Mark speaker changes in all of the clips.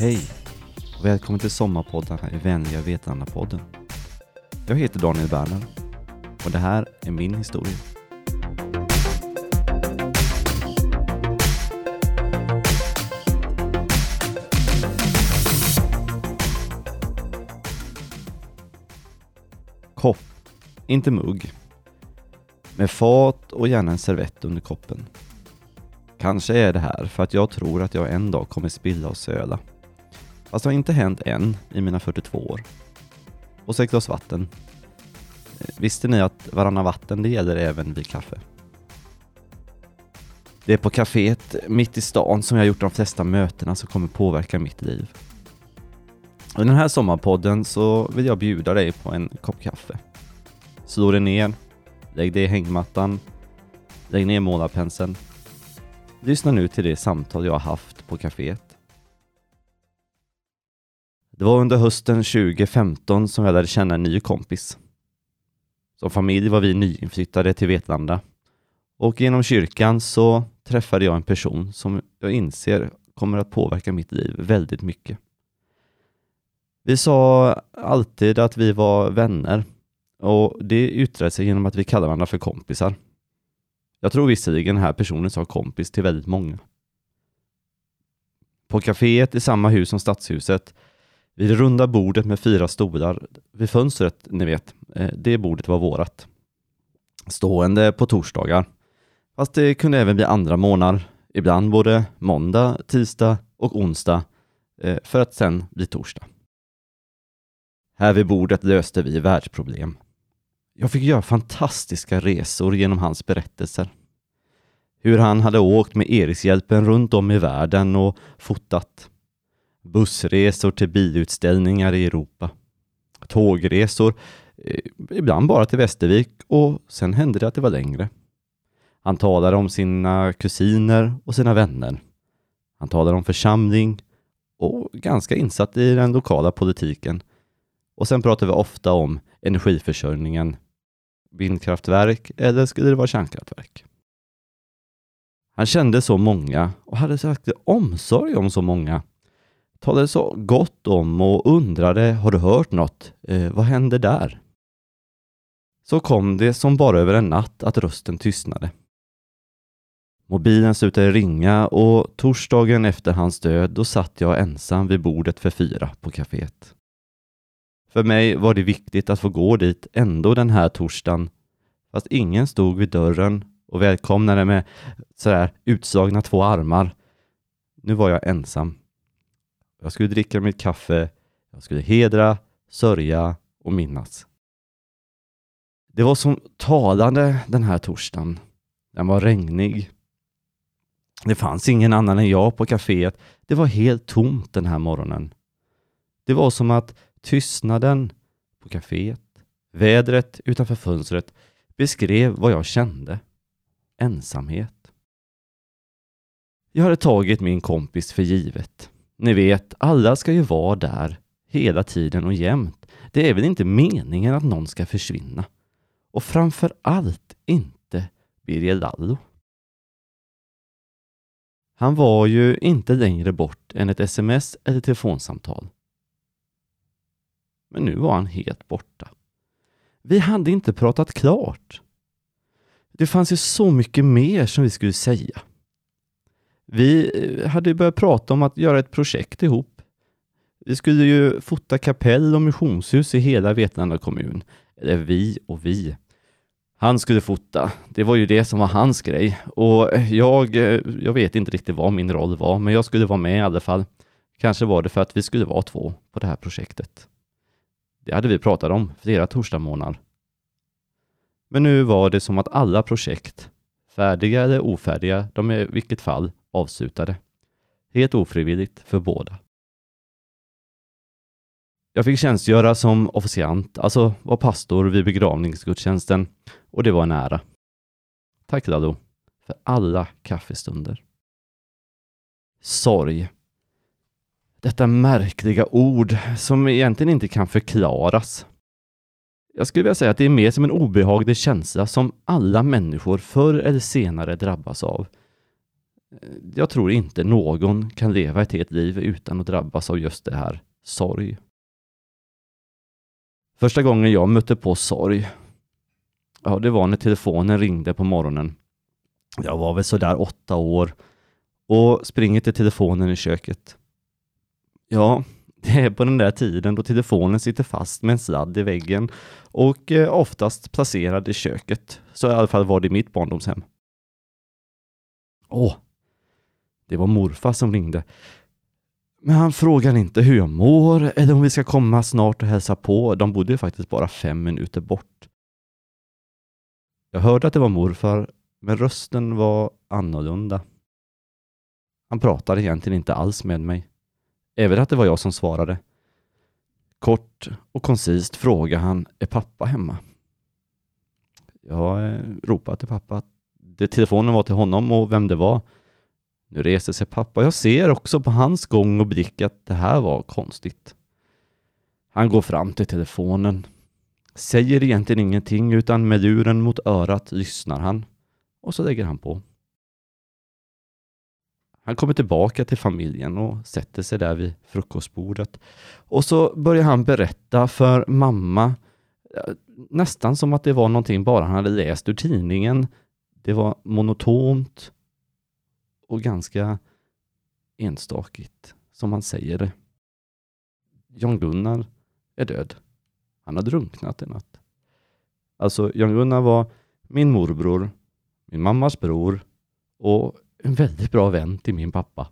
Speaker 1: Hej och välkommen till sommarpodden här i Vänliga Vetlanda-podden. Jag heter Daniel Berner och det här är min historia. Kopp, inte mugg. Med fat och gärna en servett under koppen. Kanske är det här för att jag tror att jag en dag kommer spilla och söla. Fast det har inte hänt än i mina 42 år. Och så ett glas vatten. Eh, visste ni att varannan vatten det gäller även vid kaffe? Det är på kaféet mitt i stan som jag gjort de flesta mötena som kommer påverka mitt liv. I den här sommarpodden så vill jag bjuda dig på en kopp kaffe. Slå dig ner, lägg dig i hängmattan, lägg ner målarpenseln. Lyssna nu till det samtal jag har haft på kaféet. Det var under hösten 2015 som jag lärde känna en ny kompis. Som familj var vi nyinflyttade till Vetlanda och genom kyrkan så träffade jag en person som jag inser kommer att påverka mitt liv väldigt mycket. Vi sa alltid att vi var vänner och det yttrade sig genom att vi kallade varandra för kompisar. Jag tror visserligen den här personen sa kompis till väldigt många. På kaféet i samma hus som stadshuset, vid det runda bordet med fyra stolar, vid fönstret, ni vet, eh, det bordet var vårat. Stående på torsdagar. Fast det kunde även bli andra månader, ibland både måndag, tisdag och onsdag, eh, för att sen bli torsdag. Här vid bordet löste vi världsproblem. Jag fick göra fantastiska resor genom hans berättelser. Hur han hade åkt med Erikshjälpen runt om i världen och fotat. Bussresor till bilutställningar i Europa. Tågresor, eh, ibland bara till Västervik och sen hände det att det var längre. Han talade om sina kusiner och sina vänner. Han talade om församling och ganska insatt i den lokala politiken. Och sen pratade vi ofta om energiförsörjningen. Vindkraftverk eller skulle det vara kärnkraftverk? Han kände så många och hade sagt omsorg om så många. Talade så gott om och undrade, har du hört något? Eh, vad hände där? Så kom det som bara över en natt att rösten tystnade. Mobilen slutade ringa och torsdagen efter hans död då satt jag ensam vid bordet för fyra på kaféet. För mig var det viktigt att få gå dit ändå den här torsdagen, fast ingen stod vid dörren och välkomnade med sådär utslagna två armar. Nu var jag ensam. Jag skulle dricka mitt kaffe, jag skulle hedra, sörja och minnas. Det var som talande den här torsdagen. Den var regnig. Det fanns ingen annan än jag på kaféet. Det var helt tomt den här morgonen. Det var som att tystnaden på kaféet, vädret utanför fönstret beskrev vad jag kände. Ensamhet. Jag hade tagit min kompis för givet. Ni vet, alla ska ju vara där hela tiden och jämt. Det är väl inte meningen att någon ska försvinna? Och framför allt inte Birger Lallo. Han var ju inte längre bort än ett sms eller telefonsamtal. Men nu var han helt borta. Vi hade inte pratat klart. Det fanns ju så mycket mer som vi skulle säga. Vi eh, hade börjat prata om att göra ett projekt ihop. Vi skulle ju fota kapell och missionshus i hela Vetlanda kommun. Eller vi och vi. Han skulle fota. Det var ju det som var hans grej. Och jag, eh, jag vet inte riktigt vad min roll var, men jag skulle vara med i alla fall. Kanske var det för att vi skulle vara två på det här projektet. Det hade vi pratat om flera torsdagsmorgnar. Men nu var det som att alla projekt, färdiga eller ofärdiga, de är i vilket fall avslutade. Helt ofrivilligt för båda. Jag fick tjänstgöra som officiant, alltså var pastor vid begravningsgudstjänsten och det var en ära. Tack Lalo för alla kaffestunder. Sorg. Detta märkliga ord som egentligen inte kan förklaras. Jag skulle vilja säga att det är mer som en obehaglig känsla som alla människor förr eller senare drabbas av. Jag tror inte någon kan leva ett helt liv utan att drabbas av just det här, sorg. Första gången jag mötte på sorg, ja, det var när telefonen ringde på morgonen. Jag var väl sådär åtta år och springer till telefonen i köket. Ja, det är på den där tiden då telefonen sitter fast med en sladd i väggen och eh, oftast placerad i köket. Så i alla fall var det i mitt barndomshem. Åh, det var morfar som ringde. Men han frågade inte hur jag mår eller om vi ska komma snart och hälsa på. De bodde faktiskt bara fem minuter bort. Jag hörde att det var morfar, men rösten var annorlunda. Han pratade egentligen inte alls med mig. Även att det var jag som svarade. Kort och koncist frågade han, är pappa hemma? Jag eh, ropade till pappa att det, telefonen var till honom och vem det var. Nu reser sig pappa. Jag ser också på hans gång och blick att det här var konstigt. Han går fram till telefonen, säger egentligen ingenting utan med luren mot örat lyssnar han och så lägger han på. Han kommer tillbaka till familjen och sätter sig där vid frukostbordet. Och så börjar han berätta för mamma, nästan som att det var någonting bara han hade läst ur tidningen. Det var monotont och ganska enstakigt, som han säger det. Jan-Gunnar är död. Han har drunknat i natt. Alltså, Jan-Gunnar var min morbror, min mammas bror och en väldigt bra vän till min pappa.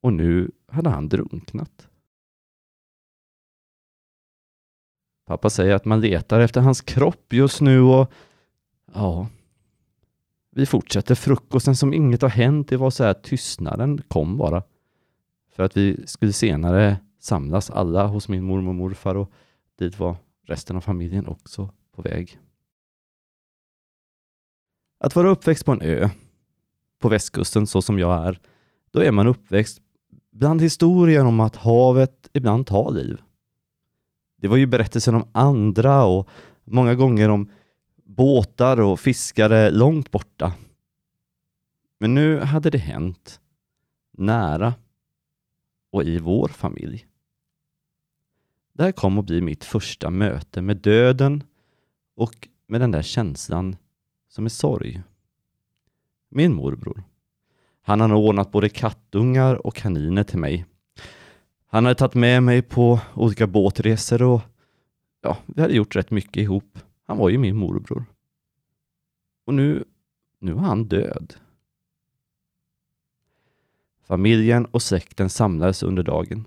Speaker 1: Och nu hade han drunknat. Pappa säger att man letar efter hans kropp just nu och ja, vi fortsätter frukosten som inget har hänt. Det var så här tystnaden kom bara. För att vi skulle senare samlas alla hos min mormor och morfar och dit var resten av familjen också på väg. Att vara uppväxt på en ö på västkusten så som jag är, då är man uppväxt bland historier om att havet ibland tar liv. Det var ju berättelsen om andra och många gånger om båtar och fiskare långt borta. Men nu hade det hänt nära och i vår familj. Det här kom att bli mitt första möte med döden och med den där känslan som är sorg. Min morbror. Han hade ordnat både kattungar och kaniner till mig. Han hade tagit med mig på olika båtresor och ja, vi hade gjort rätt mycket ihop. Han var ju min morbror. Och nu, nu var han död. Familjen och släkten samlades under dagen.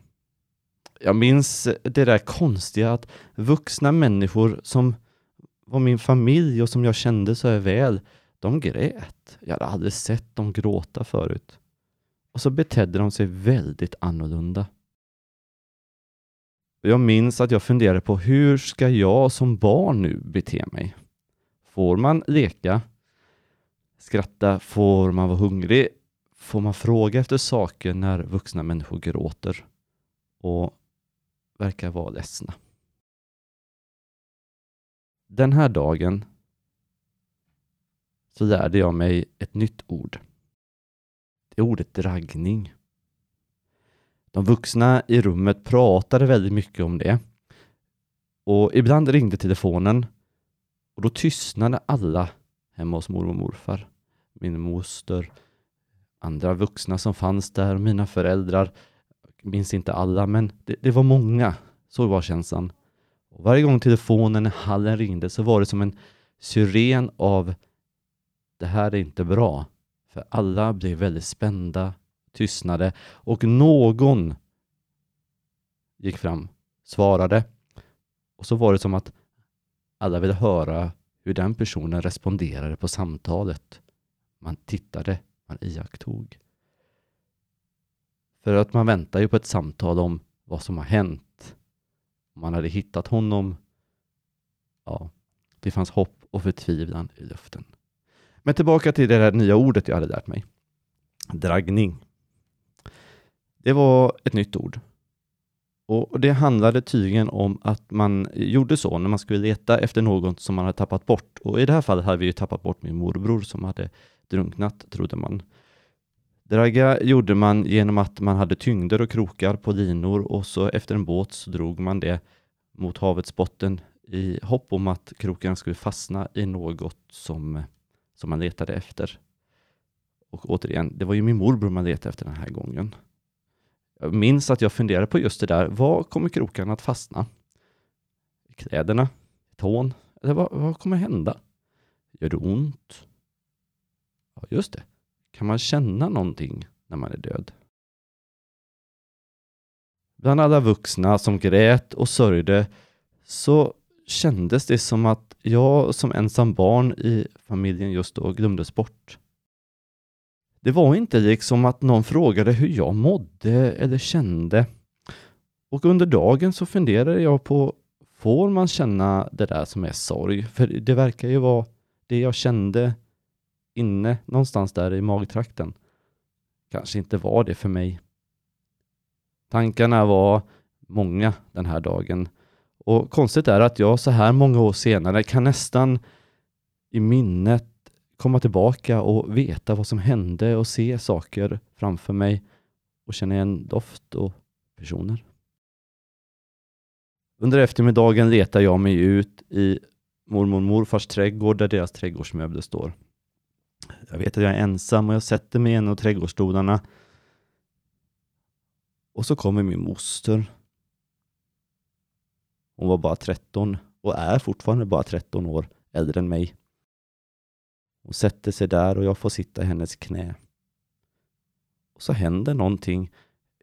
Speaker 1: Jag minns det där konstiga att vuxna människor som var min familj och som jag kände så väl, de grät. Jag hade aldrig sett dem gråta förut. Och så betedde de sig väldigt annorlunda. Jag minns att jag funderade på hur ska jag som barn nu bete mig? Får man leka? Skratta? Får man vara hungrig? Får man fråga efter saker när vuxna människor gråter och verkar vara ledsna? Den här dagen så lärde jag mig ett nytt ord. Det är ordet dragning. De vuxna i rummet pratade väldigt mycket om det. Och ibland ringde telefonen och då tystnade alla hemma hos mormor och morfar. Min moster, andra vuxna som fanns där, mina föräldrar. Jag minns inte alla, men det, det var många. Så var känslan. Och varje gång telefonen i hallen ringde så var det som en syren av det här är inte bra. För alla blev väldigt spända, tystnade och någon gick fram, svarade och så var det som att alla ville höra hur den personen responderade på samtalet. Man tittade, man iakttog. För att man väntar ju på ett samtal om vad som har hänt. Man hade hittat honom. Ja, det fanns hopp och förtvivlan i luften. Men tillbaka till det här nya ordet jag hade lärt mig. Dragning. Det var ett nytt ord. Och Det handlade tydligen om att man gjorde så när man skulle leta efter något som man hade tappat bort. Och I det här fallet hade vi ju tappat bort min morbror som hade drunknat, trodde man. Dragga gjorde man genom att man hade tyngder och krokar på linor och så efter en båt så drog man det mot havets botten i hopp om att krokarna skulle fastna i något som, som man letade efter. Och återigen, det var ju min morbror man letade efter den här gången. Jag minns att jag funderade på just det där. Var kommer krokarna att fastna? I kläderna? I tån? Eller vad, vad kommer hända? Gör det ont? Ja, just det. Kan man känna någonting när man är död? Bland alla vuxna som grät och sörjde så kändes det som att jag som ensam barn i familjen just då glömdes bort. Det var inte liksom att någon frågade hur jag mådde eller kände. Och under dagen så funderade jag på, får man känna det där som är sorg? För det verkar ju vara det jag kände inne någonstans där i magtrakten. Kanske inte var det för mig. Tankarna var många den här dagen. Och konstigt är att jag så här många år senare kan nästan i minnet komma tillbaka och veta vad som hände och se saker framför mig och känna igen doft och personer. Under eftermiddagen letar jag mig ut i mormor och morfars trädgård där deras trädgårdsmöbler står. Jag vet att jag är ensam och jag sätter mig i en av trädgårdsstolarna. Och så kommer min moster. Hon var bara 13 och är fortfarande bara 13 år äldre än mig. Hon sätter sig där och jag får sitta i hennes knä. Och så händer någonting.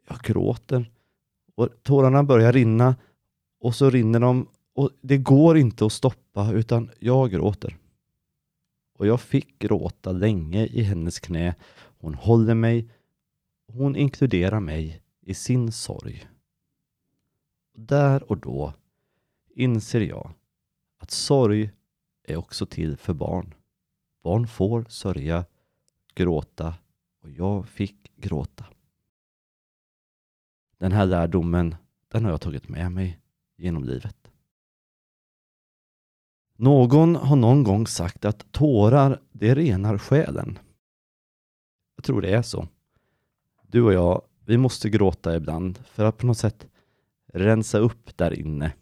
Speaker 1: Jag gråter och tårarna börjar rinna och så rinner de och det går inte att stoppa utan jag gråter. Och jag fick gråta länge i hennes knä. Hon håller mig. Hon inkluderar mig i sin sorg. Där och då inser jag att sorg är också till för barn. Barn får sörja, gråta och jag fick gråta. Den här lärdomen, den har jag tagit med mig genom livet. Någon har någon gång sagt att tårar, det renar själen. Jag tror det är så. Du och jag, vi måste gråta ibland för att på något sätt rensa upp där inne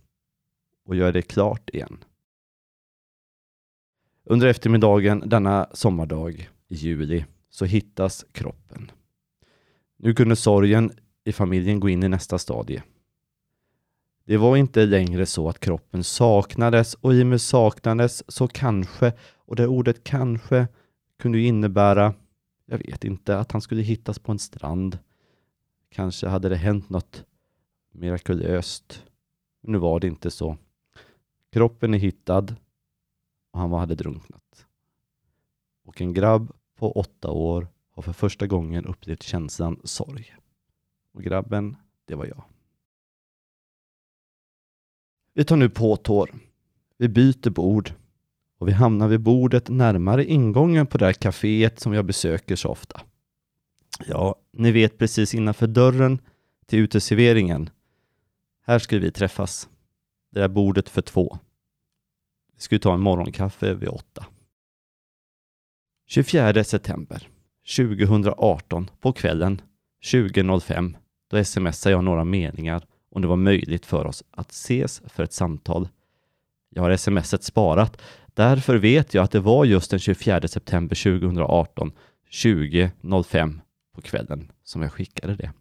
Speaker 1: och göra det klart igen. Under eftermiddagen denna sommardag i juli så hittas kroppen. Nu kunde sorgen i familjen gå in i nästa stadie. Det var inte längre så att kroppen saknades och i och med saknades så kanske, och det ordet kanske kunde innebära, jag vet inte, att han skulle hittas på en strand. Kanske hade det hänt något mirakulöst. Nu var det inte så. Kroppen är hittad och han hade drunknat. Och en grabb på åtta år har för första gången upplevt känslan sorg. Och grabben, det var jag. Vi tar nu på tår. Vi byter bord och vi hamnar vid bordet närmare ingången på det här kaféet som jag besöker så ofta. Ja, ni vet precis innanför dörren till uteserveringen. Här skulle vi träffas. Det där bordet för två. Vi skulle ta en morgonkaffe vid åtta. 24 september 2018 på kvällen 20.05 då smsar jag några meningar om det var möjligt för oss att ses för ett samtal. Jag har smset sparat. Därför vet jag att det var just den 24 september 2018 20.05 på kvällen som jag skickade det.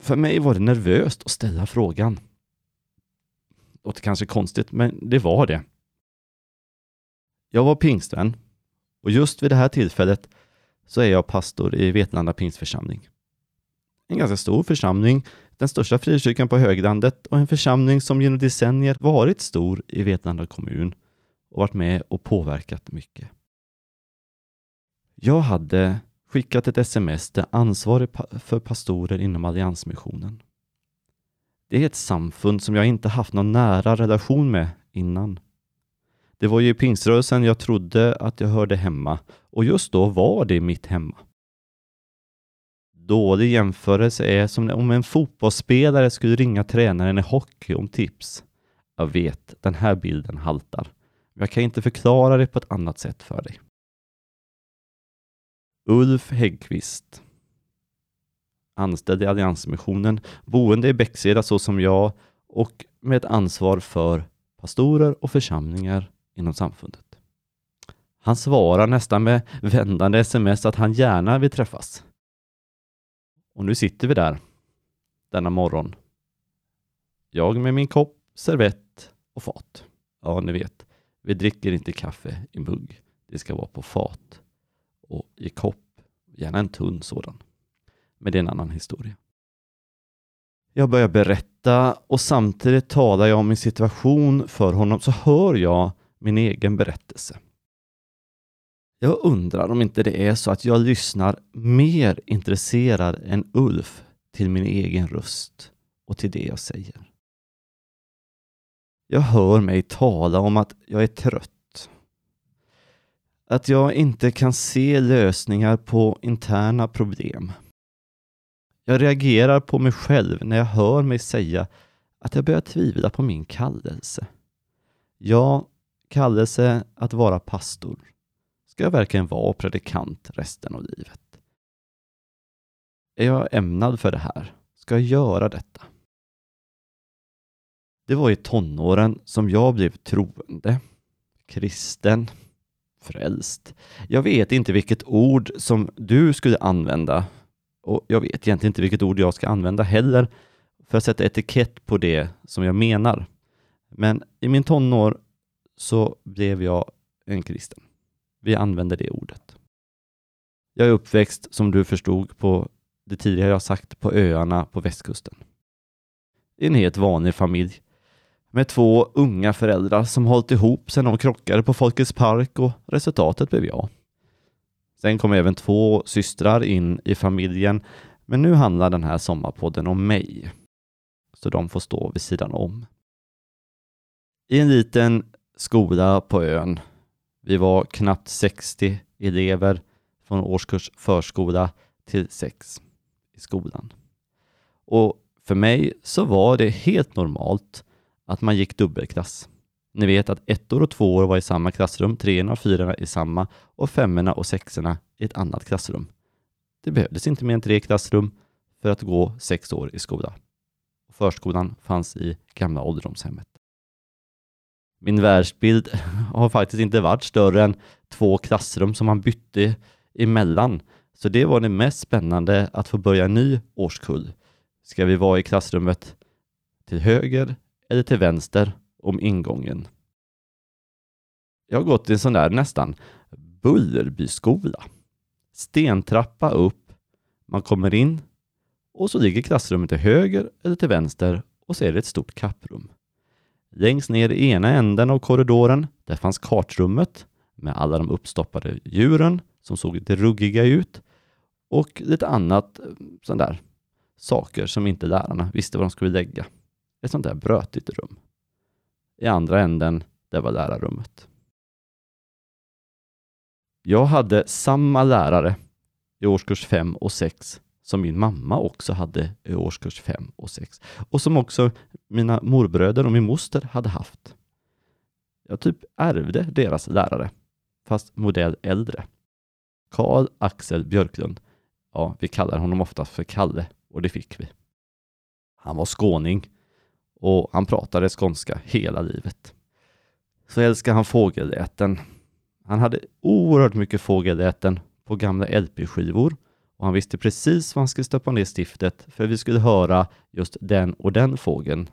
Speaker 1: För mig var det nervöst att ställa frågan. Låter kanske konstigt, men det var det. Jag var pingstvän och just vid det här tillfället så är jag pastor i Vetlanda pingstförsamling en ganska stor församling, den största frikyrkan på höglandet och en församling som genom decennier varit stor i Vetlanda kommun och varit med och påverkat mycket. Jag hade skickat ett sms till ansvarig för pastorer inom Alliansmissionen. Det är ett samfund som jag inte haft någon nära relation med innan. Det var ju i pingströrelsen jag trodde att jag hörde hemma och just då var det mitt hemma dålig jämförelse är som om en fotbollsspelare skulle ringa tränaren i hockey om tips. Jag vet, den här bilden haltar. Men jag kan inte förklara det på ett annat sätt för dig. Ulf Häggqvist, anställd i Alliansmissionen, boende i Bäckseda så som jag och med ett ansvar för pastorer och församlingar inom samfundet. Han svarar nästan med vändande sms att han gärna vill träffas. Och nu sitter vi där denna morgon. Jag med min kopp, servett och fat. Ja, ni vet, vi dricker inte kaffe i mugg. Det ska vara på fat och i kopp, gärna en tunn sådan. Men det är en annan historia. Jag börjar berätta och samtidigt talar jag om min situation för honom så hör jag min egen berättelse. Jag undrar om inte det är så att jag lyssnar mer intresserad än Ulf till min egen röst och till det jag säger. Jag hör mig tala om att jag är trött. Att jag inte kan se lösningar på interna problem. Jag reagerar på mig själv när jag hör mig säga att jag börjar tvivla på min kallelse. Ja, kallelse att vara pastor. Ska jag verkligen vara predikant resten av livet? Är jag ämnad för det här? Ska jag göra detta? Det var i tonåren som jag blev troende, kristen, frälst. Jag vet inte vilket ord som du skulle använda och jag vet egentligen inte vilket ord jag ska använda heller för att sätta etikett på det som jag menar. Men i min tonår så blev jag en kristen. Vi använder det ordet. Jag är uppväxt, som du förstod, på det tidigare jag sagt, på öarna på västkusten. I en helt vanlig familj med två unga föräldrar som hållit ihop sedan de krockade på Folkets park och resultatet blev jag. Sen kom även två systrar in i familjen, men nu handlar den här sommarpodden om mig. Så de får stå vid sidan om. I en liten skola på ön. Vi var knappt 60 elever från årskurs förskola till sex i skolan. Och för mig så var det helt normalt att man gick dubbelklass. Ni vet att ettor och tvåor var i samma klassrum, treorna och fyrorna i samma och femmorna och sexorna i ett annat klassrum. Det behövdes inte mer än tre klassrum för att gå sex år i skola. Förskolan fanns i gamla ålderdomshemmet. Min världsbild har faktiskt inte varit större än två klassrum som man bytte emellan. Så det var det mest spännande att få börja en ny årskull. Ska vi vara i klassrummet till höger eller till vänster om ingången? Jag har gått i en sån där nästan Bullerbyskola. Stentrappa upp, man kommer in och så ligger klassrummet till höger eller till vänster och så är det ett stort kapprum. Längst ner i ena änden av korridoren, där fanns kartrummet med alla de uppstoppade djuren som såg lite ruggiga ut och lite annat sånt där saker som inte lärarna visste var de skulle lägga. Ett sånt där brötigt rum. I andra änden, där var lärarrummet. Jag hade samma lärare i årskurs 5 och 6 som min mamma också hade i årskurs 5 och 6 och som också mina morbröder och min moster hade haft. Jag typ ärvde deras lärare, fast modell äldre. Karl Axel Björklund. Ja, vi kallar honom ofta för Kalle och det fick vi. Han var skåning och han pratade skånska hela livet. Så älskade han fågelläten. Han hade oerhört mycket fågelläten på gamla LP-skivor och han visste precis var han skulle stoppa ner stiftet för vi skulle höra just den och den fågeln.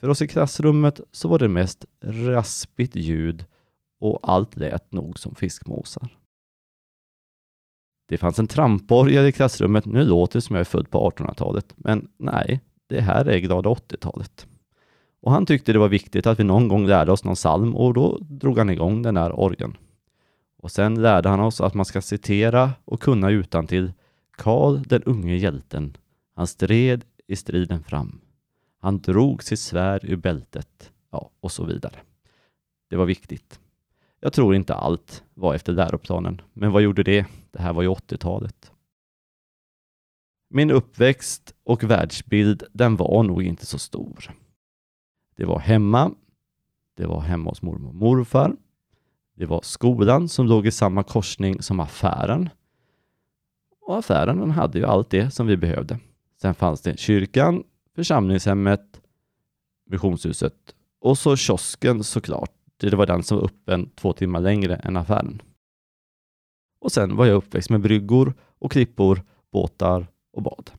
Speaker 1: För oss i klassrummet så var det mest raspigt ljud och allt lät nog som fiskmåsar. Det fanns en tramporgel i klassrummet. Nu låter det som jag är född på 1800-talet, men nej, det här är glada 80-talet. Och han tyckte det var viktigt att vi någon gång lärde oss någon psalm och då drog han igång den där orgeln. Och sen lärde han oss att man ska citera och kunna utan till Karl den unge hjälten. Han stred i striden fram. Han drog sitt svärd ur bältet. Ja, och så vidare. Det var viktigt. Jag tror inte allt var efter läroplanen, men vad gjorde det? Det här var ju 80-talet. Min uppväxt och världsbild, den var nog inte så stor. Det var hemma, det var hemma hos mormor och morfar, det var skolan som låg i samma korsning som affären. Och affären den hade ju allt det som vi behövde. Sen fanns det kyrkan, församlingshemmet, missionshuset och så kiosken såklart. Det var den som var öppen två timmar längre än affären. Och sen var jag uppväxt med bryggor och klippor, båtar och bad.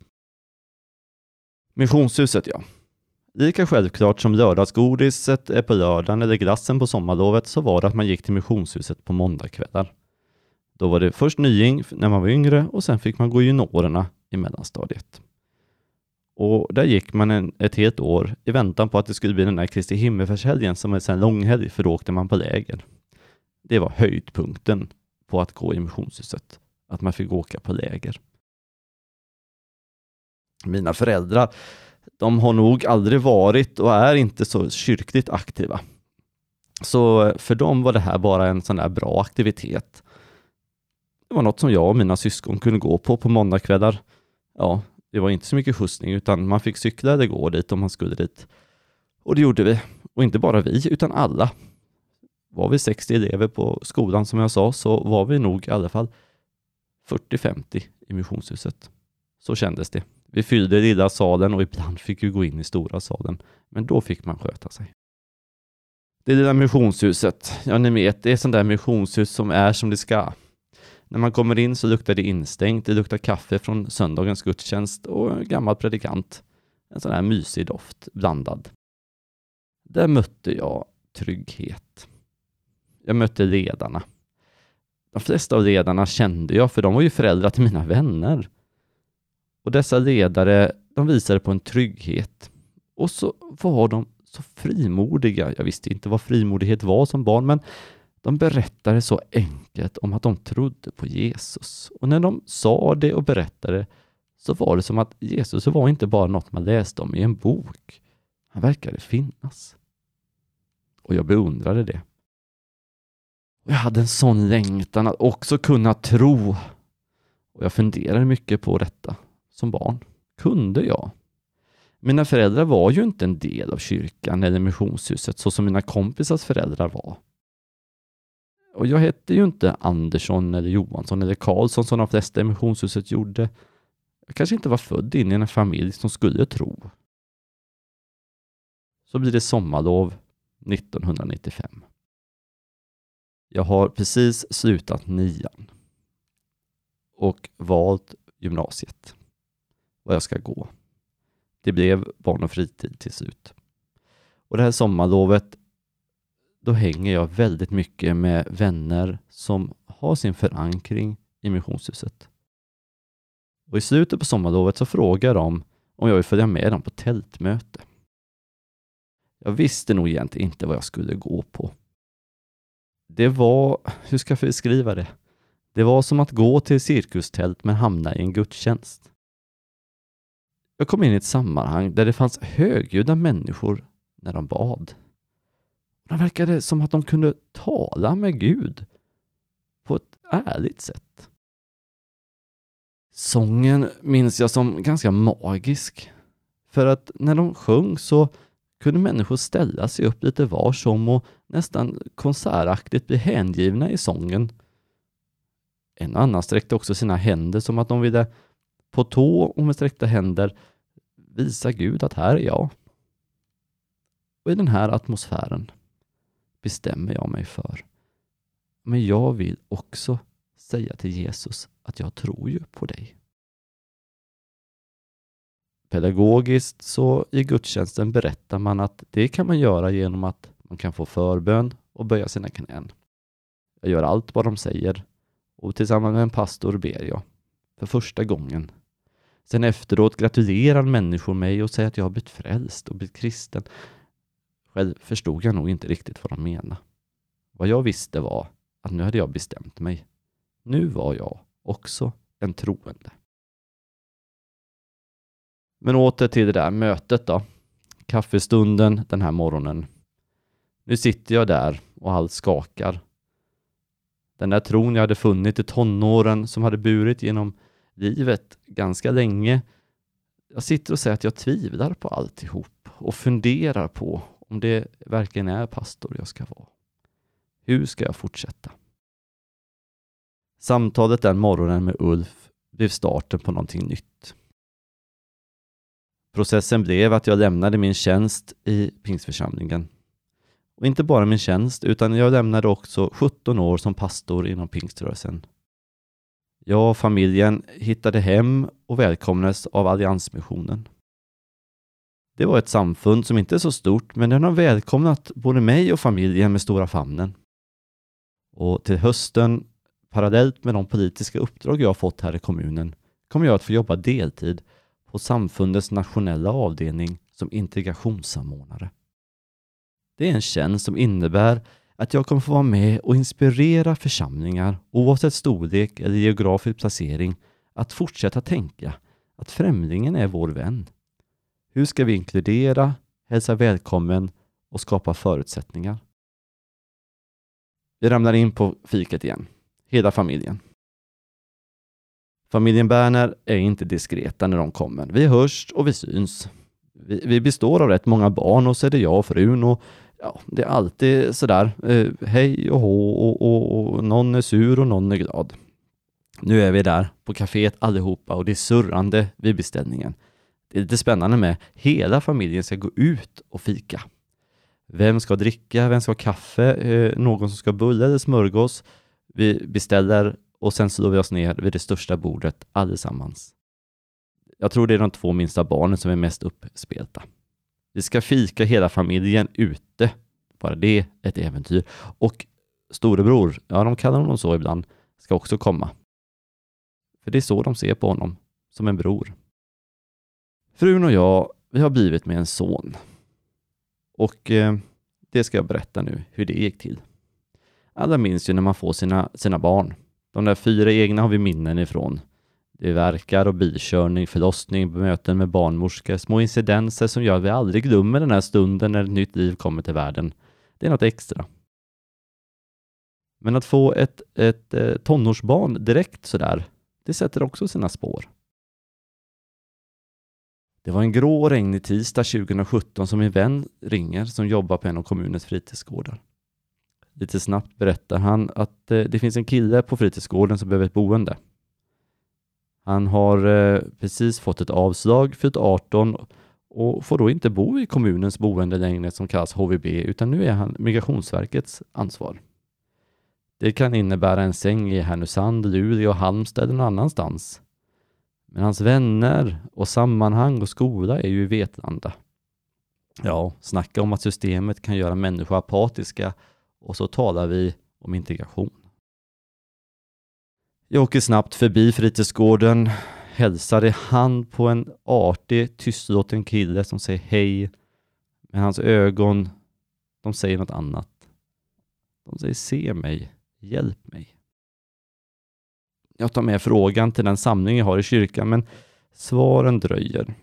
Speaker 1: Missionshuset ja. Lika självklart som lördagsgodiset är på lördagen eller glassen på sommarlovet så var det att man gick till missionshuset på måndagskvällar. Då var det först nying när man var yngre och sen fick man gå juniorerna i mellanstadiet. Och där gick man en, ett helt år i väntan på att det skulle bli den där Kristi himmelsfärdshelgen som är sen långhelg, för då åkte man på läger. Det var höjdpunkten på att gå i missionshuset, att man fick åka på läger. Mina föräldrar, de har nog aldrig varit och är inte så kyrkligt aktiva. Så för dem var det här bara en sån där bra aktivitet. Det var något som jag och mina syskon kunde gå på på måndagskvällar. Ja, det var inte så mycket skjutsning utan man fick cykla eller gå dit om man skulle dit. Och det gjorde vi. Och inte bara vi, utan alla. Var vi 60 elever på skolan som jag sa så var vi nog i alla fall 40-50 i missionshuset. Så kändes det. Vi fyllde lilla salen och ibland fick vi gå in i stora salen. Men då fick man sköta sig. Det lilla missionshuset, ja ni vet, det är sånt där missionshus som är som det ska. När man kommer in så luktar det instängt, det luktar kaffe från söndagens gudstjänst och gammal predikant. En sån här mysig doft blandad. Där mötte jag trygghet. Jag mötte ledarna. De flesta av ledarna kände jag, för de var ju föräldrar till mina vänner. Och dessa ledare, de visade på en trygghet. Och så var de så frimodiga. Jag visste inte vad frimodighet var som barn, men de berättade så enkelt om att de trodde på Jesus. Och när de sa det och berättade så var det som att Jesus var inte bara något man läste om i en bok. Han verkade finnas. Och jag beundrade det. Och jag hade en sån längtan att också kunna tro. Och jag funderade mycket på detta som barn. Kunde jag? Mina föräldrar var ju inte en del av kyrkan eller missionshuset så som mina kompisars föräldrar var. Och jag hette ju inte Andersson eller Johansson eller Karlsson som de flesta i missionshuset gjorde. Jag kanske inte var född in i en familj som skulle tro. Så blir det sommarlov 1995. Jag har precis slutat nian och valt gymnasiet, vad jag ska gå. Det blev barn och fritid till slut. Och det här sommarlovet då hänger jag väldigt mycket med vänner som har sin förankring i missionshuset. Och i slutet på sommarlovet så frågar de om jag vill följa med dem på tältmöte. Jag visste nog egentligen inte vad jag skulle gå på. Det var, hur ska jag beskriva det? Det var som att gå till cirkustält men hamna i en gudstjänst. Jag kom in i ett sammanhang där det fanns högljudda människor när de bad. De verkade som att de kunde tala med Gud på ett ärligt sätt. Sången minns jag som ganska magisk. För att när de sjöng så kunde människor ställa sig upp lite var som och nästan konsertaktigt bli hängivna i sången. En annan sträckte också sina händer som att de ville på tå och med sträckta händer visa Gud att här är jag. Och i den här atmosfären bestämmer jag mig för. Men jag vill också säga till Jesus att jag tror ju på dig. Pedagogiskt så i gudstjänsten berättar man att det kan man göra genom att man kan få förbön och böja sina knän. Jag gör allt vad de säger och tillsammans med en pastor ber jag för första gången. Sen efteråt gratulerar människor mig och säger att jag har blivit frälst och blivit kristen. Själv förstod jag nog inte riktigt vad de menade. Vad jag visste var att nu hade jag bestämt mig. Nu var jag också en troende. Men åter till det där mötet då. Kaffestunden den här morgonen. Nu sitter jag där och allt skakar. Den där tron jag hade funnit i tonåren som hade burit genom livet ganska länge. Jag sitter och säger att jag tvivlar på alltihop och funderar på om det verkligen är pastor jag ska vara. Hur ska jag fortsätta? Samtalet den morgonen med Ulf blev starten på någonting nytt. Processen blev att jag lämnade min tjänst i Pingstförsamlingen. Och inte bara min tjänst, utan jag lämnade också 17 år som pastor inom pingströrelsen. Jag och familjen hittade hem och välkomnades av Alliansmissionen. Det var ett samfund som inte är så stort, men den har välkomnat både mig och familjen med stora famnen. Och till hösten, parallellt med de politiska uppdrag jag har fått här i kommunen, kommer jag att få jobba deltid på samfundets nationella avdelning som integrationssamordnare. Det är en tjänst som innebär att jag kommer få vara med och inspirera församlingar, oavsett storlek eller geografisk placering, att fortsätta tänka att främlingen är vår vän. Hur ska vi inkludera, hälsa välkommen och skapa förutsättningar? Vi ramlar in på fiket igen, hela familjen. Familjen Berner är inte diskreta när de kommer. Vi hörs och vi syns. Vi, vi består av rätt många barn och så är det jag och frun och ja, det är alltid sådär eh, hej och hå och, och, och någon är sur och någon är glad. Nu är vi där på kaféet allihopa och det är surrande vid beställningen. Det är lite spännande med hela familjen ska gå ut och fika. Vem ska dricka? Vem ska ha kaffe? Eh, någon som ska bulle eller smörgås? Vi beställer och sen slår vi oss ner vid det största bordet allesammans. Jag tror det är de två minsta barnen som är mest uppspelta. Vi ska fika hela familjen ute. Bara det ett äventyr. Och storebror, ja de kallar honom så ibland, ska också komma. För det är så de ser på honom, som en bror. Frun och jag, vi har blivit med en son. Och eh, det ska jag berätta nu, hur det gick till. Alla minns ju när man får sina, sina barn. De där fyra egna har vi minnen ifrån. Det är verkar och bilkörning, förlossning, möten med barnmorskor, små incidenser som gör att vi aldrig glömmer den här stunden när ett nytt liv kommer till världen. Det är något extra. Men att få ett, ett, eh, tonårsbarn direkt sådär, det sätter också sina spår. Det var en grå och regnig tisdag 2017 som min vän ringer som jobbar på en av kommunens fritidsgårdar. Lite snabbt berättar han att eh, det finns en kille på fritidsgården som behöver ett boende. Han har eh, precis fått ett avslag, fyllt 18 och får då inte bo i kommunens boende längre som kallas HVB utan nu är han Migrationsverkets ansvar. Det kan innebära en säng i Härnösand, Luleå, Halmstad eller någon annanstans. Men hans vänner och sammanhang och skola är ju i Vetlanda. Ja, snacka om att systemet kan göra människor apatiska och så talar vi om integration. Jag åker snabbt förbi fritidsgården, hälsar i hand på en artig, tystlåten kille som säger hej. Men hans ögon, de säger något annat. De säger se mig, hjälp mig. Jag tar med frågan till den samling jag har i kyrkan, men svaren dröjer.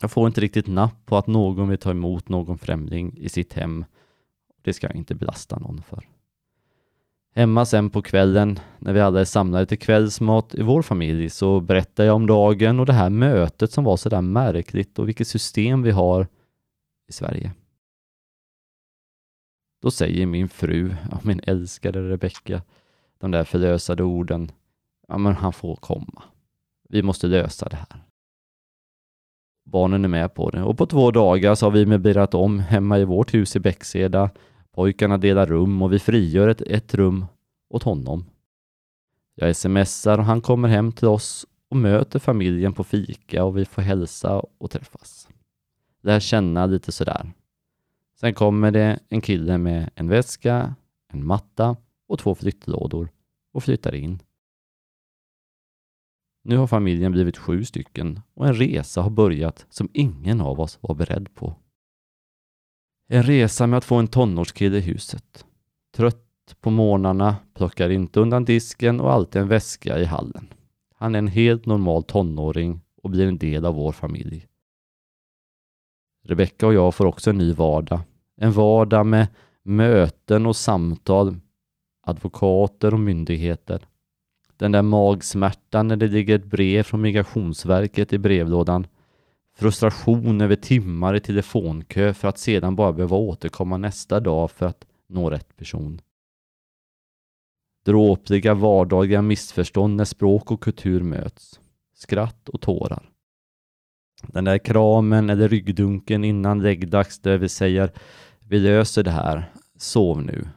Speaker 1: Jag får inte riktigt napp på att någon vill ta emot någon främling i sitt hem. Det ska jag inte belasta någon för. Hemma sen på kvällen, när vi alla är samlade till kvällsmat i vår familj, så berättar jag om dagen och det här mötet som var så där märkligt och vilket system vi har i Sverige. Då säger min fru, min älskade Rebecka, de där förlösade orden ja men han får komma. Vi måste lösa det här. Barnen är med på det och på två dagar så har vi möblerat om hemma i vårt hus i Bäckseda. Pojkarna delar rum och vi frigör ett, ett rum åt honom. Jag smsar och han kommer hem till oss och möter familjen på fika och vi får hälsa och träffas. Lär känna lite sådär. Sen kommer det en kille med en väska, en matta och två flyttlådor och flyttar in. Nu har familjen blivit sju stycken och en resa har börjat som ingen av oss var beredd på. En resa med att få en tonårskille i huset. Trött på morgnarna, plockar inte undan disken och alltid en väska i hallen. Han är en helt normal tonåring och blir en del av vår familj. Rebecka och jag får också en ny vardag. En vardag med möten och samtal, advokater och myndigheter den där magsmärtan när det ligger ett brev från Migrationsverket i brevlådan. Frustration över timmar i telefonkö för att sedan bara behöva återkomma nästa dag för att nå rätt person. Dråpliga vardagliga missförstånd när språk och kultur möts. Skratt och tårar. Den där kramen eller ryggdunken innan läggdags där vi säger vi löser det här, sov nu.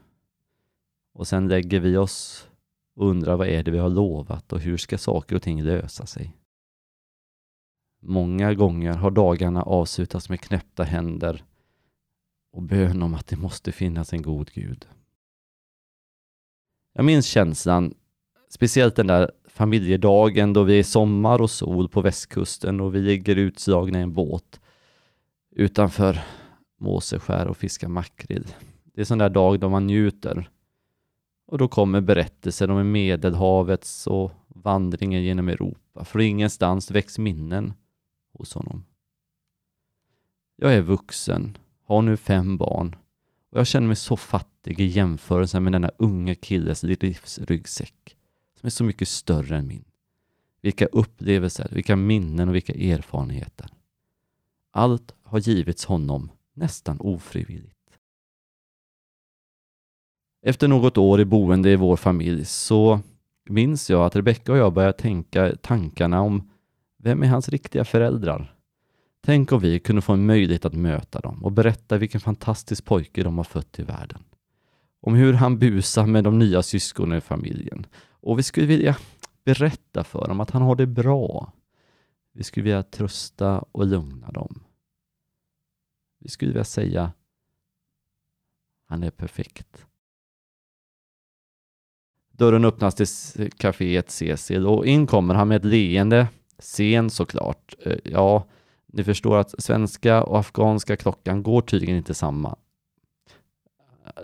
Speaker 1: Och sen lägger vi oss och undrar vad är det vi har lovat och hur ska saker och ting lösa sig. Många gånger har dagarna avslutats med knäppta händer och bön om att det måste finnas en god Gud. Jag minns känslan, speciellt den där familjedagen då vi är sommar och sol på västkusten och vi ligger utslagna i en båt utanför Måseskär och fiskar makrill. Det är en sån där dag då man njuter. Och då kommer berättelsen om Medelhavets och vandringen genom Europa. För ingenstans väcks minnen hos honom. Jag är vuxen, har nu fem barn och jag känner mig så fattig i jämförelse med denna unga killes livsryggsäck som är så mycket större än min. Vilka upplevelser, vilka minnen och vilka erfarenheter. Allt har givits honom nästan ofrivilligt. Efter något år i boende i vår familj så minns jag att Rebecka och jag började tänka tankarna om vem är hans riktiga föräldrar? Tänk om vi kunde få en möjlighet att möta dem och berätta vilken fantastisk pojke de har fött till världen. Om hur han busar med de nya syskonen i familjen. Och vi skulle vilja berätta för dem att han har det bra. Vi skulle vilja trösta och lugna dem. Vi skulle vilja säga han är perfekt. Dörren öppnas till kaféet Cecil och in kommer han med ett leende, sen såklart. Eh, ja, ni förstår att svenska och afghanska klockan går tydligen inte samma.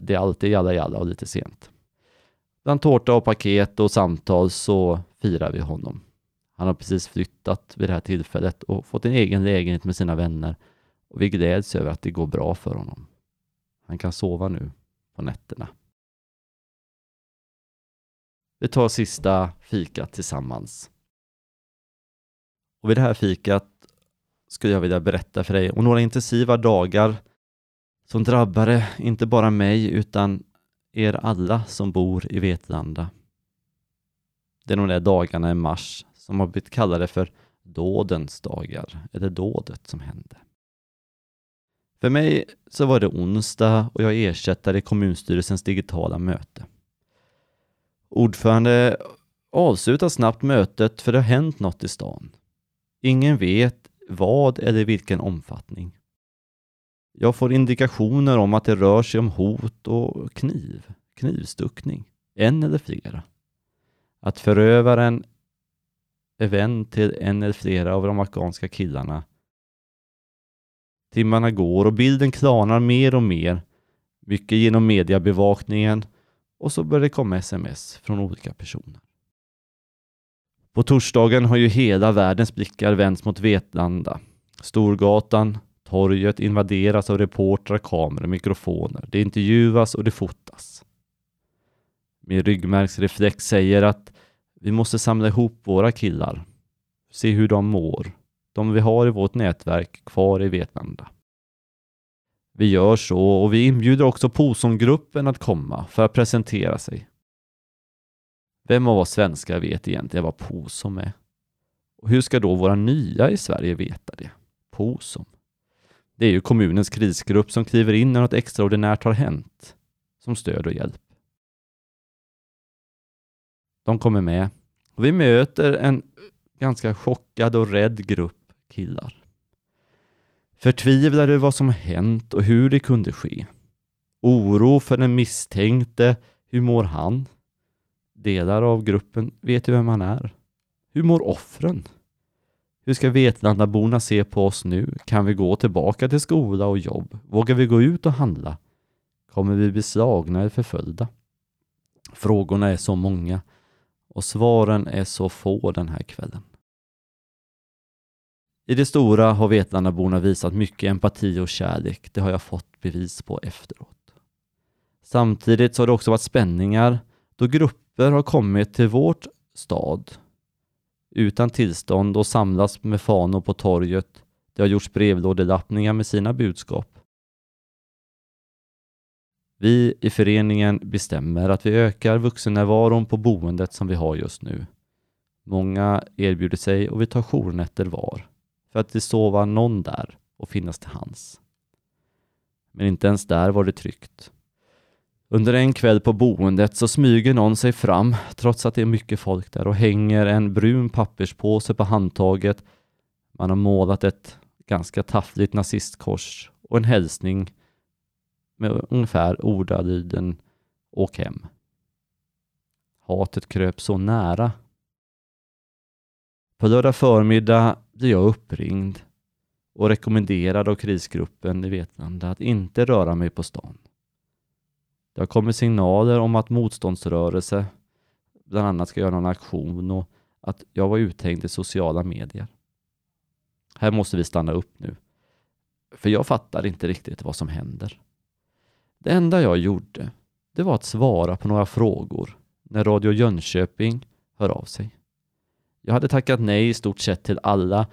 Speaker 1: Det är alltid jalla jalla och lite sent. Bland tårta och paket och samtal så firar vi honom. Han har precis flyttat vid det här tillfället och fått en egen lägenhet med sina vänner och vi gläds över att det går bra för honom. Han kan sova nu på nätterna. Vi tar sista fikat tillsammans. Och vid det här fikat skulle jag vilja berätta för dig om några intensiva dagar som drabbade inte bara mig utan er alla som bor i Vetlanda. Det är de där dagarna i mars som har blivit kallade för dådens dagar, eller dådet som hände. För mig så var det onsdag och jag ersättare i kommunstyrelsens digitala möte. Ordförande avslutar snabbt mötet för det har hänt något i stan. Ingen vet vad eller vilken omfattning. Jag får indikationer om att det rör sig om hot och kniv, knivstuckning, en eller flera. Att förövaren är vän till en eller flera av de afghanska killarna. Timmarna går och bilden klarnar mer och mer, mycket genom mediebevakningen och så börjar det komma sms från olika personer. På torsdagen har ju hela världens blickar vänts mot Vetlanda. Storgatan, torget invaderas av reportrar, kameror, mikrofoner. Det intervjuas och det fotas. Min ryggmärgsreflex säger att vi måste samla ihop våra killar. Se hur de mår. De vi har i vårt nätverk kvar i Vetlanda. Vi gör så och vi inbjuder också Posongruppen att komma för att presentera sig. Vem av oss svenskar vet egentligen vad POSOM är? Och hur ska då våra nya i Sverige veta det? POSOM. Det är ju kommunens krisgrupp som kliver in när något extraordinärt har hänt, som stöd och hjälp. De kommer med och vi möter en ganska chockad och rädd grupp killar. Förtvivlade över vad som hänt och hur det kunde ske. Oro för den misstänkte. Hur mår han? Delar av gruppen vet ju vem han är. Hur mår offren? Hur ska Vetlandaborna se på oss nu? Kan vi gå tillbaka till skola och jobb? Vågar vi gå ut och handla? Kommer vi bli slagna eller förföljda? Frågorna är så många och svaren är så få den här kvällen. I det stora har Vetlandaborna visat mycket empati och kärlek. Det har jag fått bevis på efteråt. Samtidigt så har det också varit spänningar då grupper har kommit till vårt stad utan tillstånd och samlats med fanor på torget. Det har gjorts brevlådelappningar med sina budskap. Vi i föreningen bestämmer att vi ökar vuxennärvaron på boendet som vi har just nu. Många erbjuder sig och vi tar journätter var för att det sova någon där och finnas till hands. Men inte ens där var det tryggt. Under en kväll på boendet så smyger någon sig fram trots att det är mycket folk där och hänger en brun papperspåse på handtaget. Man har målat ett ganska taffligt nazistkors och en hälsning med ungefär ordalyden Åk hem. Hatet kröp så nära. På lördag förmiddag blir jag uppringd och rekommenderad av krisgruppen i Vetlanda att inte röra mig på stan. Det har kommit signaler om att motståndsrörelse bland annat ska göra någon aktion och att jag var uthängd i sociala medier. Här måste vi stanna upp nu. För jag fattar inte riktigt vad som händer. Det enda jag gjorde, det var att svara på några frågor när Radio Jönköping hör av sig. Jag hade tackat nej i stort sett till alla.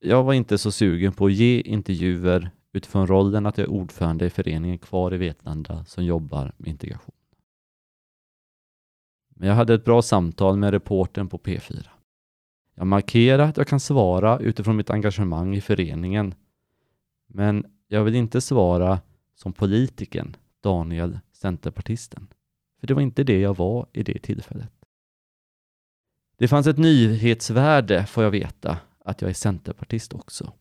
Speaker 1: Jag var inte så sugen på att ge intervjuer utifrån rollen att jag är ordförande i föreningen Kvar i Vetlanda som jobbar med integration. Men jag hade ett bra samtal med reporten på P4. Jag markerar att jag kan svara utifrån mitt engagemang i föreningen. Men jag vill inte svara som politiken Daniel, Centerpartisten. För det var inte det jag var i det tillfället. Det fanns ett nyhetsvärde, får jag veta, att jag är centerpartist också.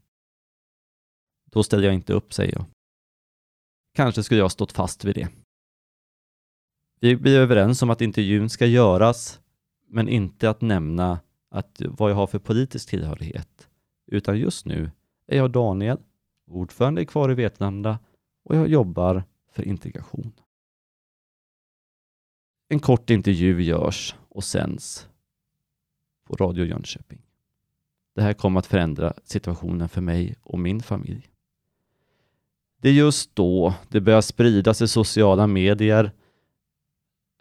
Speaker 1: Då ställer jag inte upp, säger jag. Kanske skulle jag stått fast vid det. Vi blir överens om att intervjun ska göras, men inte att nämna att vad jag har för politisk tillhörighet, utan just nu är jag Daniel, ordförande Kvar i Vetlanda och jag jobbar för integration. En kort intervju görs och sänds på Radio Jönköping. Det här kommer att förändra situationen för mig och min familj. Det är just då det börjar spridas i sociala medier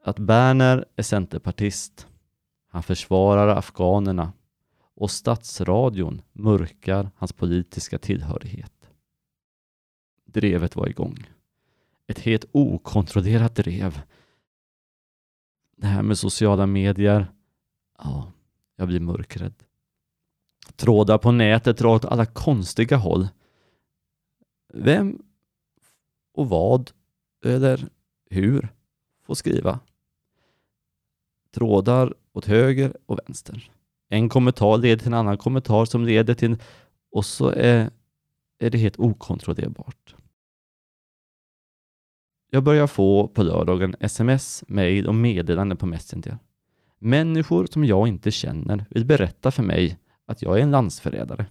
Speaker 1: att Berner är centerpartist. Han försvarar afghanerna och statsradion mörkar hans politiska tillhörighet. Drevet var igång. Ett helt okontrollerat drev. Det här med sociala medier, ja, jag blir mörkrädd. Trådar på nätet drar åt alla konstiga håll. Vem och vad eller hur får skriva. Trådar åt höger och vänster. En kommentar leder till en annan kommentar som leder till och så är, är det helt okontrollerbart. Jag börjar få på lördagen sms, mejl och meddelanden på Messenger. Människor som jag inte känner vill berätta för mig att jag är en landsförrädare.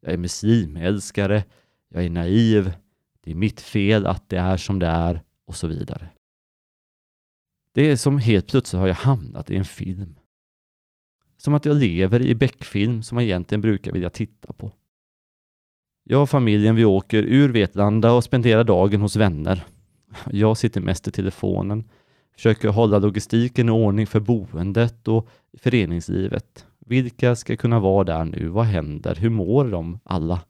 Speaker 1: Jag är muslimälskare, jag är naiv, det är mitt fel att det är som det är och så vidare. Det är som helt plötsligt har jag hamnat i en film. Som att jag lever i Beckfilm som man egentligen brukar vilja titta på. Jag och familjen vi åker ur Vetlanda och spenderar dagen hos vänner. Jag sitter mest i telefonen, försöker hålla logistiken i ordning för boendet och föreningslivet. Vilka ska kunna vara där nu? Vad händer? Hur mår de alla?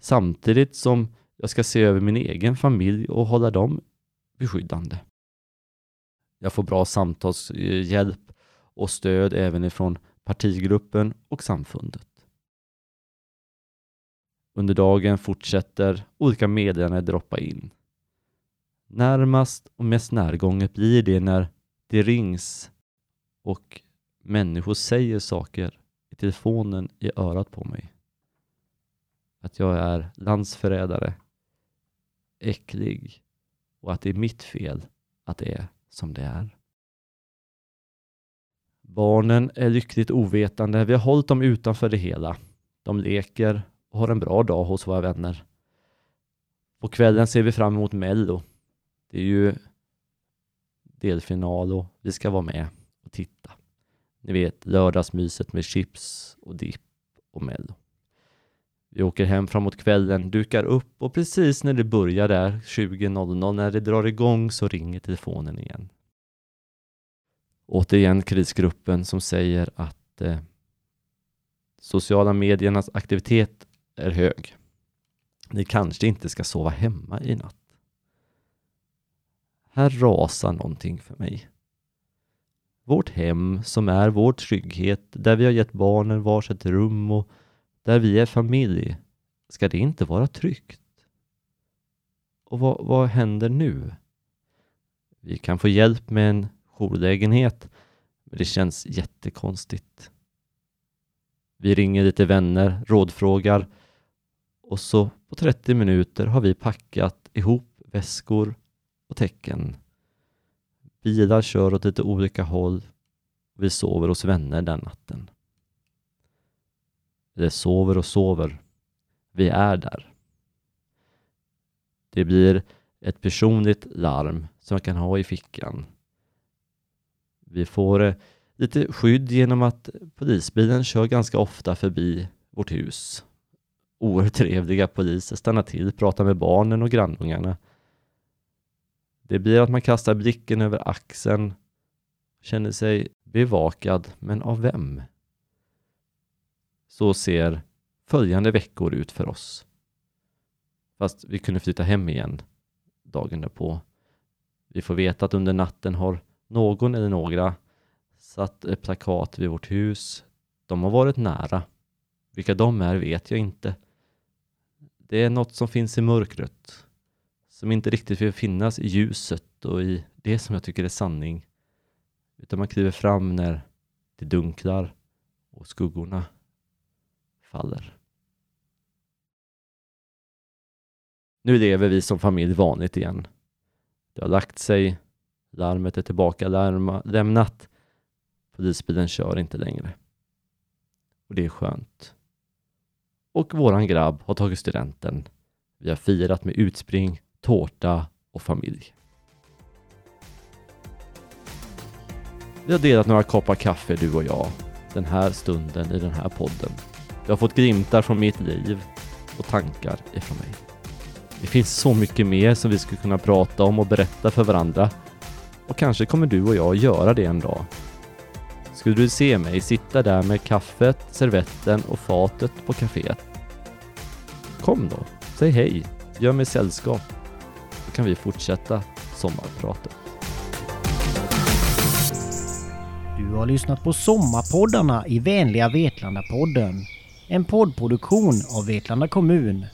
Speaker 1: Samtidigt som jag ska se över min egen familj och hålla dem beskyddande. Jag får bra samtalshjälp och stöd även ifrån partigruppen och samfundet. Under dagen fortsätter olika meddelanden droppa in. Närmast och mest närgånget blir det när det rings och människor säger saker i telefonen i örat på mig. Att jag är landsförrädare, äcklig och att det är mitt fel att det är som det är. Barnen är lyckligt ovetande. Vi har hållit dem utanför det hela. De leker och har en bra dag hos våra vänner. På kvällen ser vi fram emot Mello. Det är ju delfinal och vi ska vara med och titta. Ni vet lördagsmyset med chips och dipp och Mello. Vi åker hem framåt kvällen, dukar upp och precis när det börjar där 20.00 när det drar igång så ringer telefonen igen. Återigen krisgruppen som säger att eh, sociala mediernas aktivitet är hög. Ni kanske inte ska sova hemma i natt. Här rasar någonting för mig. Vårt hem som är vår trygghet, där vi har gett barnen varsitt rum och där vi är familj, ska det inte vara tryggt? Och vad, vad händer nu? Vi kan få hjälp med en jourlägenhet, men det känns jättekonstigt. Vi ringer lite vänner, rådfrågar och så på 30 minuter har vi packat ihop väskor och täcken. Bilar kör åt lite olika håll. och Vi sover hos vänner den natten. Det sover och sover. Vi är där. Det blir ett personligt larm som jag kan ha i fickan. Vi får eh, lite skydd genom att polisbilen kör ganska ofta förbi vårt hus. Oerhört trevliga poliser stannar till, pratar med barnen och grannungarna. Det blir att man kastar blicken över axeln, känner sig bevakad, men av vem? Så ser följande veckor ut för oss. Fast vi kunde flytta hem igen dagen därpå. Vi får veta att under natten har någon eller några satt ett plakat vid vårt hus. De har varit nära. Vilka de är vet jag inte. Det är något som finns i mörkret. Som inte riktigt vill finnas i ljuset och i det som jag tycker är sanning. Utan man kliver fram när det dunklar och skuggorna faller. Nu lever vi som familj vanligt igen. Det har lagt sig, larmet är tillbaka larma, lämnat. Polisbilen kör inte längre. Och det är skönt. Och våran grabb har tagit studenten. Vi har firat med utspring, tårta och familj. Vi har delat några koppar kaffe du och jag den här stunden i den här podden. Du har fått glimtar från mitt liv och tankar ifrån mig. Det finns så mycket mer som vi skulle kunna prata om och berätta för varandra. Och kanske kommer du och jag göra det en dag. Skulle du se mig sitta där med kaffet, servetten och fatet på kaféet? Kom då, säg hej, gör mig sällskap. Så kan vi fortsätta sommarpratet.
Speaker 2: Du har lyssnat på Sommarpoddarna i vänliga Vetlanda-podden. En poddproduktion av Vetlanda kommun.